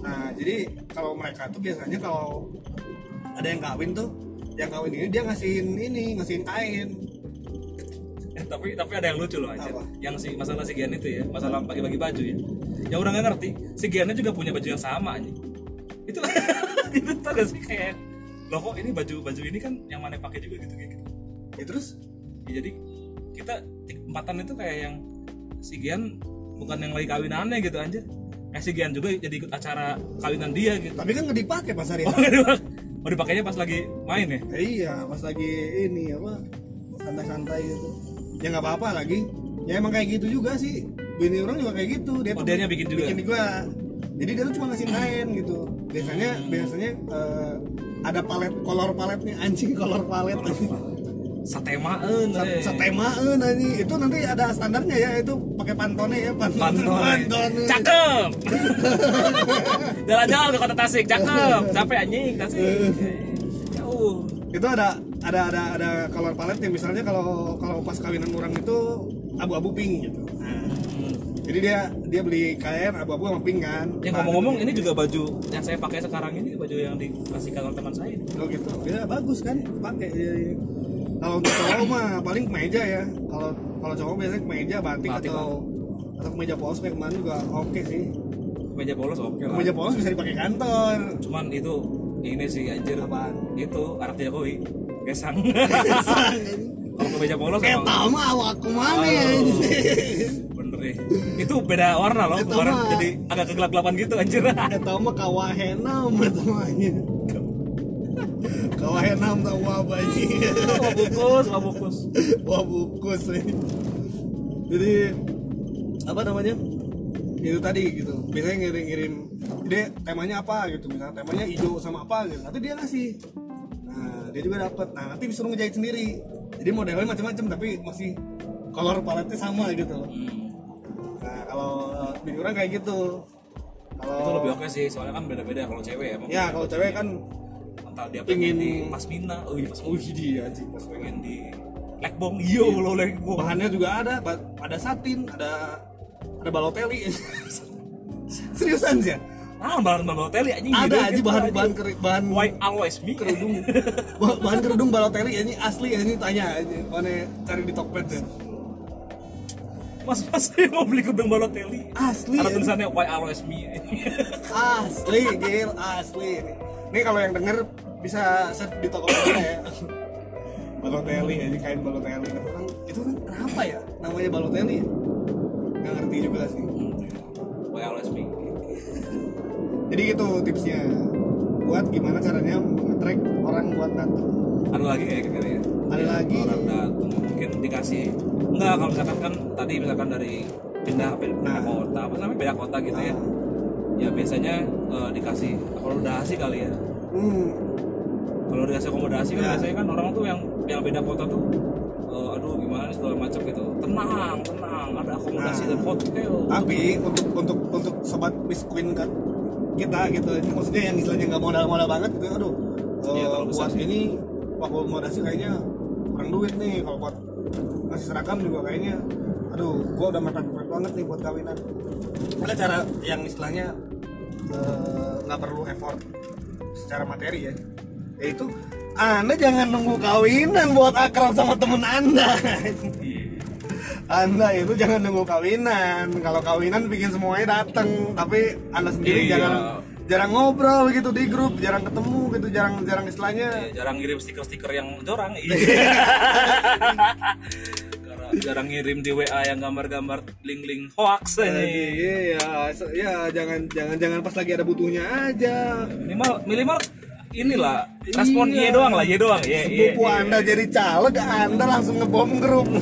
nah jadi kalau mereka tuh biasanya kalau ada yang kawin tuh yang kawin ini dia ngasihin ini ngasihin kain Eh, tapi tapi ada yang lucu loh. Apa? Yang si masalah si Gian itu ya, masalah bagi-bagi baju ya. Yang orang nggak ngerti, si Giannya juga punya baju yang sama anjing. Itu itu tau gak sih kayak loh kok ini baju baju ini kan yang mana pakai juga gitu kayak gitu. ya terus Ya, jadi kita empatan itu kayak yang si Gian bukan yang lagi kawinannya gitu anjir. Eh si Gian juga jadi ikut acara kawinan dia gitu. tapi kan nggak dipakai pas hari Oh, oh dipakainya pas lagi main ya? Eh, iya pas lagi ini apa santai-santai gitu. Ya nggak apa-apa lagi. Ya emang kayak gitu juga sih. Bini orang juga kayak gitu. Dia Oh, tuh dianya bikin juga? bikin juga. Jadi dia tuh cuma ngasih kain gitu. Biasanya biasanya eh, ada palet kolor paletnya. Anjing kolor palet Satemaan Sa- eh. satemaan anjing itu nanti ada standarnya ya itu pakai pantone ya pantone Pantone. pantone Cakep. Jalan-jalan ke kota Tasik, cakep. Capek anjing Tasik. Jauh. itu ada ada ada ada color palette yang misalnya kalau kalau pas kawinan orang itu abu-abu pink gitu nah, jadi dia dia beli kain abu-abu sama pink kan Ya ngomong-ngomong ini juga baju yang saya pakai sekarang ini baju yang dikasihkan oleh teman saya. oh gitu ya bagus kan pakai kalau untuk cowok mah paling kemeja ya kalau kalau cowok biasanya kemeja batik, Batik, atau atau kemeja polos kayak kemarin juga oke sih Meja polos oke lah. kemeja polos bisa dipakai kantor Cuman itu ini sih anjir. Apaan? Itu anak Jokowi. Gesang. Kalau meja polos kayak tama awak ke mana ya. Bener deh. Itu beda warna loh kemarin jadi agak kegelap-gelapan gitu anjir. Eta mah kawahenam namanya. Kawahenam tahu apa aja. Wah bungkus, wah bungkus. Wah bukus nih. Jadi apa namanya? Itu tadi gitu. Biasanya ngirim-ngirim dia temanya apa gitu. Misalnya temanya hijau sama apa gitu. Nanti dia ngasih. Nah, dia juga dapat. Nah, nanti disuruh ngejahit sendiri. Jadi modelnya macam-macam tapi masih color paletnya sama gitu loh. Nah, kalau uh, orang kayak gitu. Kalau Itu lebih oke sih, soalnya kan beda-beda kalau cewek ya. Ya, kalau cewek kan entah dia pengen di pasmina, oh iya pasmina. Wih dia anjing pas pengen di lekbong, iyo lo lekbong. bahannya juga ada ada satin ada ada balotelli seriusan sih ya Nah, bahan balotelli anjing ada aja gitu, bahan anjing. bahan keri, bahan Why always me? kerudung Bah- bahan kerudung balotelli ini asli ini tanya aja mana cari di Tokped ya Mas mas saya mau beli kerudung balotelli. asli Ada ya. tulisannya why always me. asli gil asli ini kalau yang denger bisa search di toko kita ya balotelli aja kain balotelli itu kan itu kan kenapa ya namanya balotelli ya? nggak ngerti juga sih always me. jadi gitu tipsnya buat gimana caranya nge-track orang buat datang Ada lagi kayak gitu ya. Ada lagi. Orang datang mungkin dikasih enggak kalau misalkan kan tadi misalkan dari pindah pindah Nah. kota apa namanya beda kota gitu ya. Ya biasanya eh, dikasih akomodasi kali ya. hmm. kalau dikasih akomodasi kan Ya. biasanya kan orang tuh yang yang beda kota tuh eh, aduh gimana segala macam gitu tenang tenang ada akomodasi Nah. dan hotel tapi untuk untuk untuk sobat Miss Queen kan kita gitu ini maksudnya yang istilahnya nggak modal-modal banget gitu aduh Iya, terlalu besar buat sih. ini akomodasi kayaknya kurang duit nih kalau buat ngasih seragam juga kayaknya aduh gua udah mepet-mepet banget nih buat kawinan ada cara yang istilahnya eh, nggak perlu effort secara materi ya yaitu anda jangan nunggu kawinan buat akrab sama temen anda anda itu jangan nunggu kawinan. Kalau kawinan bikin semuanya datang, tapi Anda sendiri Iya. jarang jarang ngobrol gitu di grup, jarang ketemu gitu, jarang jarang istilahnya. Ya, jarang ngirim stiker-stiker yang jorang iya. Jarang- ngirim di WA yang gambar-gambar link-link hoax ini Iya, ya jangan jangan jangan pas lagi ada butuhnya aja. minimal minimal inilah respon Iya. iya doang lah iya doang iya iya, Sepupu iya. Anda jadi caleg, Anda langsung ngebom grup.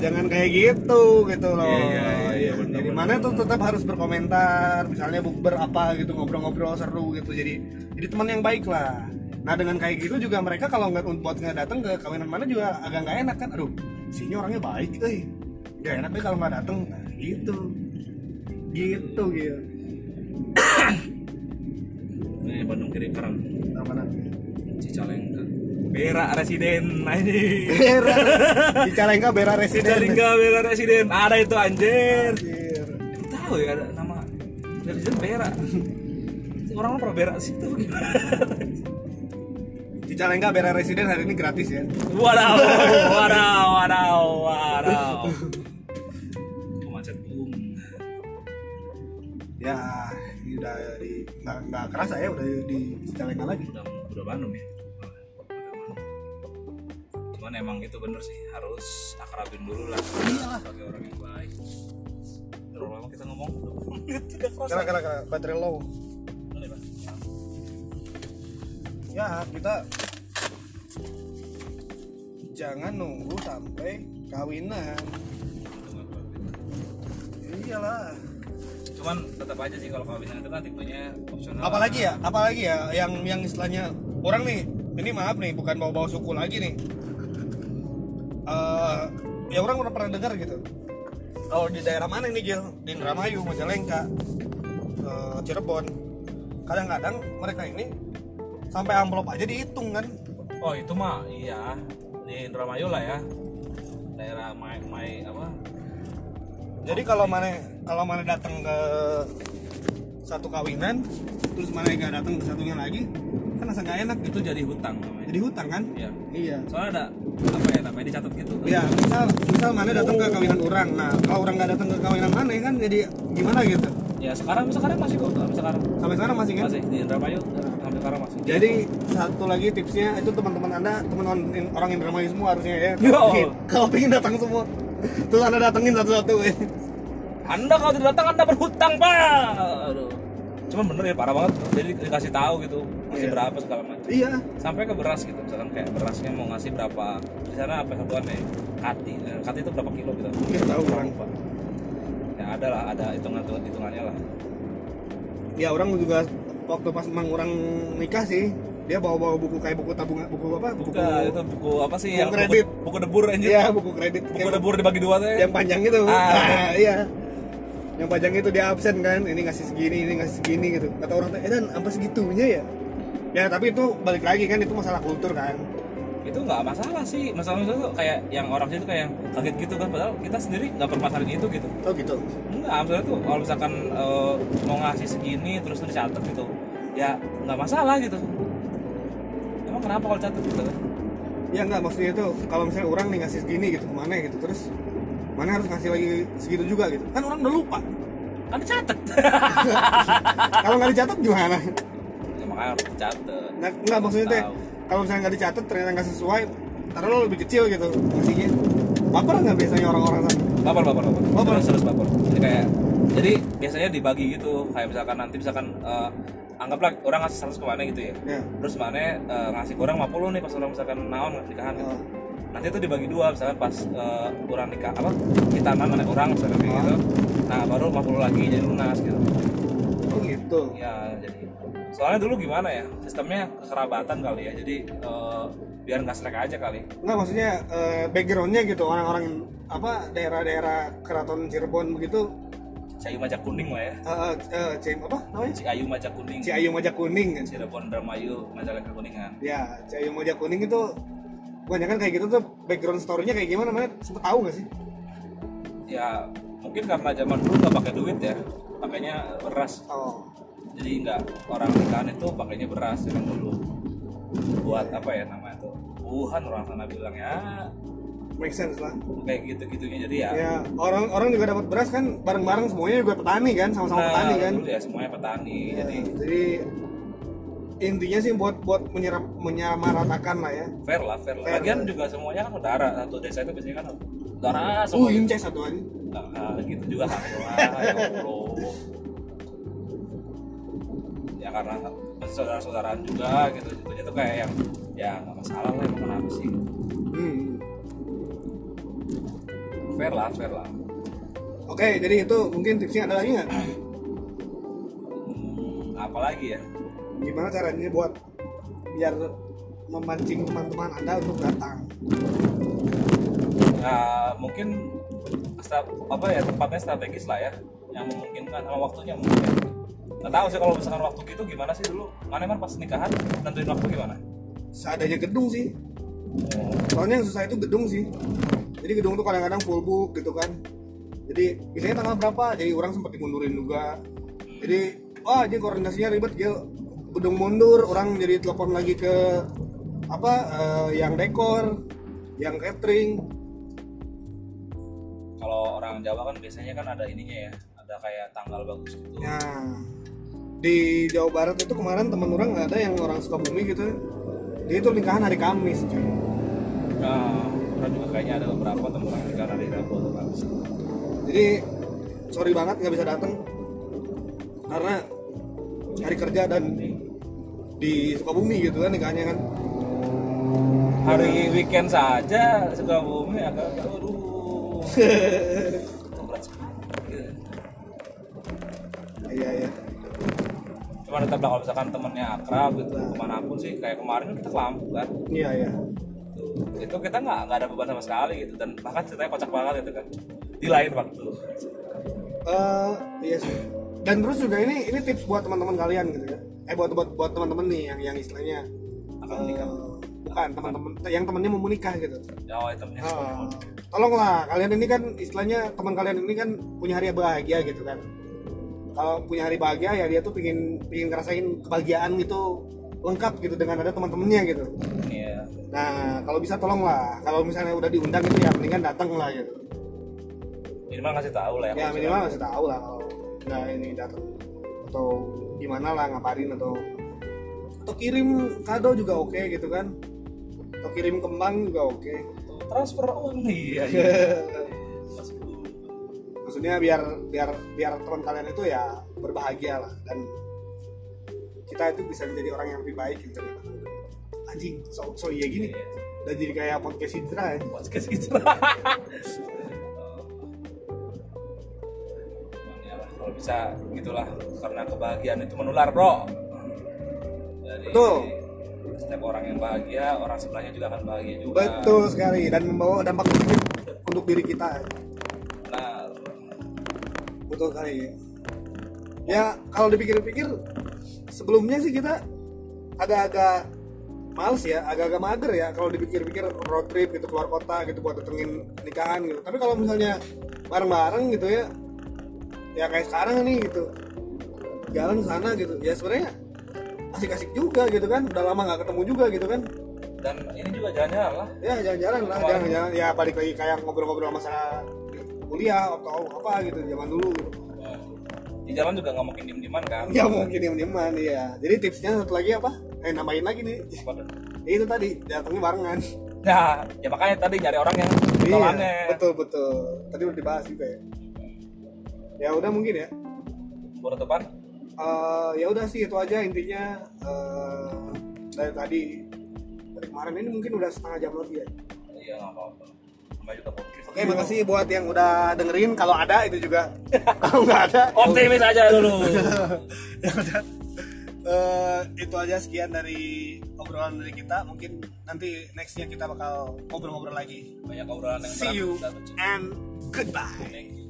Jangan kayak gitu gitu loh. Iya, iya, iya, benar, jadi benar, mana tuh tetap harus berkomentar, misalnya bukber apa gitu ngobrol-ngobrol seru gitu. Jadi jadi teman yang baik lah. Nah dengan kayak gitu juga mereka kalau nggak buat nggak datang ke kawinan mana juga agak nggak enak kan. Aduh, sini orangnya baik, eh. Gak enak deh kalau nggak datang. Nah gitu, gitu gitu. ini Bandung kiri karam Nah, mana? Cicalengka Bera residen aja Bera, Cicalengka Bera Residen. Cicalengka Bera residen ada itu anjir Anjir. Aku tahu ya ada nama residen Bera orang orang pernah Bera situ Cicalengka Bera Residen hari ini gratis ya. Wadaw, wadaw, wadaw, wadaw. Macet boom. Ya, ini udah di nggak nggak kerasa ya udah di Cicalengka lagi. Udah udah Bandung ya. Cuman emang itu bener sih harus akrabin dulu lah sebagai orang yang baik. Terlalu lama kita ngomong. Kira kira baterai low. Ya kita jangan nunggu sampai kawinan. Iyalah. Cuman tetap aja sih kalau kawinan itu kan tipenya opsional. Apalagi ya, apalagi ya yang yang istilahnya orang nih. Ini maaf nih, bukan bawa-bawa suku lagi nih. Eh, ya orang udah pernah dengar gitu. Kalau di daerah mana nih Gil? Di Indramayu, Majalengka, eh, Cirebon. Kadang-kadang mereka ini sampai amplop aja dihitung kan. Oh itu mah iya di Indramayu lah ya. Daerah Mai Mai apa? Jadi kalau mana kalau mana datang ke satu kawinan, terus mana nggak datang ke satunya lagi, kan rasa nggak enak gitu. Itu jadi hutang namanya. Jadi hutang kan? Iya. Iya. Soalnya ada apa ya namanya dicatat gitu. Ya, misal misal mana datang ke kawinan orang. Nah, kalau orang nggak datang ke kawinan mana kan jadi gimana gitu. Ya sekarang sekarang masih kok sampai sekarang. Sampai sekarang masih kan? Masih di Indramayu masih. Jadi satu lagi tipsnya itu teman-teman anda teman orang Indramayu semua harusnya ya. Kalau pingin- Kalau pengen datang semua, terus anda datengin satu-satu. Anda kalau tidak datang Anda berhutang pak. Aduh. Cuman bener ya parah banget. Jadi dikasih tahu gitu masih Iya. berapa segala macam. Iya. Sampai ke beras gitu. Misalkan kayak berasnya mau ngasih berapa di sana apa satuannya? Kati. Eh, Kati itu berapa kilo gitu? Nggak tahu orang. Lupa. Ya ada lah, ada hitungan hitungannya lah. Ya orang juga waktu pas emang orang nikah sih, dia bawa-bawa buku kayak buku tabungan, buku apa? Buku Bukan, itu buku apa sih buku yang kredit. buku, buku debur anjir. Iya, buku kredit. Buku Kayak debur dibagi dua teh. yang panjang itu. Ah. Nah, iya. Yang panjang itu dia absen kan, ini ngasih segini, ini ngasih segini gitu. Kata orang teh, "Eh dan apa segitunya ya?" Ya, tapi itu balik lagi kan itu masalah kultur kan. itu nggak masalah sih masalahnya itu kayak yang orang itu kayak kaget gitu kan padahal kita sendiri nggak permasalahin itu gitu oh gitu enggak maksudnya tuh kalau misalkan eh, mau ngasih segini terus tuh dicatat gitu ya nggak masalah gitu. Emang kenapa kalau catat gitu? Kan ya nggak maksudnya itu kalau misalnya orang nih ngasih segini gitu ke mana gitu terus mana harus ngasih lagi segitu juga gitu. Kan orang udah lupa. Kan dicatat kalau nggak dicatat gimana? Ya, makanya harus dicatat nah, nggak maksudnya teh kalau misalnya nggak dicatat ternyata nggak sesuai taruh lo lebih kecil gitu ngasihnya baper nggak biasanya orang-orang sana? Baper baper baper. Baper. terus terus baper. Jadi kayak jadi biasanya dibagi gitu. Kayak misalkan nanti misalkan eh, anggaplah orang ngasih 100 ke mana gitu ya. Ya terus mana eh, ngasih kurang 50 nih pas orang misalkan naon nikahan gitu. Oh. nanti itu dibagi dua misalkan pas eh, orang nikah apa kita mana orang misalkan kayak Oh. gitu nah baru 50 lagi jadi lunas gitu. Oh gitu. Ya jadi soalnya dulu gimana ya sistemnya kekerabatan kali ya jadi eh, biar nggak selek aja kali. Nggak maksudnya eh, backgroundnya gitu orang-orang apa daerah-daerah keraton Cirebon begitu Ciayu Majak Kuning lah ya. Eh eh, Cim apa namanya? Ciayu Majak Kuning. Ciayu Majak Kuning. Kan Cirebon Dramayu Majalengka Kuningan. Ya Ciayu Majak Kuning itu kebanyakan kayak gitu tuh background story-nya kayak gimana mana sempet tahu nggak sih? Ya mungkin karena zaman dulu nggak pakai duit ya. Pakainya beras. Oh. Jadi nggak orang nikahan itu pakainya beras zaman dulu. Buat apa ya namanya tuh? Wuhan orang sana bilang ya make sense lah. Kayak gitu gitunya jadi ya. Ya orang-orang juga dapat beras kan bareng-bareng semuanya juga petani kan sama-sama nah, petani kan. ya semuanya petani Ya, jadi jadi intinya sih buat buat menyerap menyamaratakan lah ya. Fair lah fair lah. Fair lagian lah. juga semuanya kan saudara satu desa itu biasanya kan saudara uh semua gitu. inces satu aja. Nah, gitu juga. Kan ya Allah ya karena saudara-saudaraan juga gitu. Gitu itu kayak yang ya nggak masalah lah emang kenapa sih? Hmm. Fair lah fair lah. Oke jadi itu mungkin tipsnya ada lagi nggak? Hmm, apalagi ya? Gimana caranya buat biar memancing teman-teman anda untuk datang? Ya mungkin apa ya tempatnya strategis lah ya. Yang memungkinkan sama waktunya mungkin. Nggak tahu sih kalau misalkan waktu gitu gimana sih dulu? Mana emang pas nikahan nentuin waktu gimana? Seadanya gedung sih. Oh, soalnya yang susah itu gedung sih jadi gedung tuh kadang-kadang full book gitu kan. Jadi biasanya tanggal berapa jadi orang sempat dimundurin juga. Jadi wah jadi koordinasinya ribet gil. Gedung mundur orang jadi telepon lagi ke apa eh, yang dekor yang catering. Kalau orang Jawa kan biasanya kan ada ininya ya ada kayak tanggal bagus gitu. Ya di Jawa Barat itu kemarin temen orang ada yang orang Sukabumi gitu. Dia itu nikahan hari Kamis cuy. nah orang juga kayaknya ada beberapa teman yang nikah hari Rabu atau jadi sorry banget nggak bisa datang karena hari kerja dan di Sukabumi gitu kan nikahnya kan. Hari weekend saja suka bumi agak agak aduh. Berat sekali. iya iya. Cuma tetap kalau misalkan temennya akrab gitu ke mana pun sih kayak kemarin kan kita ke Lampung kan? Iya iya itu kita nggak nggak ada beban sama sekali gitu. Dan bahkan ceritanya kocak banget gitu kan di lain waktu. Eh, iya sih. Dan terus juga ini ini tips buat teman-teman kalian gitu ya. Eh buat buat buat teman-teman nih yang yang istilahnya akan menikah? bukan teman-teman yang temennya mau menikah gitu. Ya oh, temennya Ah, tolonglah kalian ini kan istilahnya teman kalian ini kan punya hari bahagia gitu kan. Kalau punya hari bahagia ya dia tuh pingin pingin ngerasain kebahagiaan gitu lengkap gitu dengan ada teman-temannya gitu. Iya. Nah kalau bisa tolonglah. Kalau misalnya udah diundang itu ya mendingan datang lah gitu. Minimal ngasih tahu lah ya ya kalau minimal misalkan- masih tahu lah kalau nggak ini datang. Atau gimana lah ngapain atau atau kirim kado juga oke gitu kan. Atau kirim kembang juga oke. Transfer uang iya iya. Maksudnya biar biar biar teman kalian itu ya berbahagia lah dan kita itu bisa menjadi orang yang lebih baik gitu. Anjing so, so iya gini. Udah jadi kayak podcast hijrah ya podcast gitu Ya kalau bisa gitulah karena kebahagiaan itu menular bro. Jadi, Betul. setiap orang yang bahagia orang sebelahnya juga akan bahagia juga. Betul sekali dan membawa dampak positif untuk diri kita. Benar. Betul sekali. Ya ya kalau dipikir-pikir sebelumnya sih kita agak-agak males ya agak-agak mager ya kalau dipikir-pikir road trip gitu keluar kota gitu buat datengin nikahan gitu. Tapi kalau misalnya bareng-bareng gitu ya ya kayak sekarang nih gitu. Jalan sana gitu. Ya sebenarnya asik-asik juga gitu kan. Udah lama nggak ketemu juga gitu kan. Dan ini juga jalan-jalan lah. Ya jalan-jalan lah jalan-jalan. Ya balik lagi kayak ngobrol-ngobrol masalah kuliah atau apa gitu zaman dulu gitu di jalan juga nggak mungkin diem-dieman kan? Ya mungkin diem-dieman ya jadi tipsnya satu lagi apa? Eh nambahin lagi nih. Apa tuh? Ya, itu tadi datangnya barengan. Nah, ya makanya tadi nyari orang yang iya betul betul. Tadi udah dibahas juga ya. Ya udah mungkin ya. Penutupan? Eh, ya udah sih itu aja intinya. Eh, dari tadi. Dari kemarin ini mungkin udah setengah jam lebih ya. Iya nggak apa-apa kembali ke podcast. Oke makasih buat yang udah dengerin. Kalau ada itu juga. Kalau nggak ada ya optimis aja dulu. Ya udah. Uh, itu aja sekian dari obrolan dari kita. Mungkin nanti nextnya kita bakal ngobrol-ngobrol lagi. Banyak obrolan yang see you and goodbye. Thank you.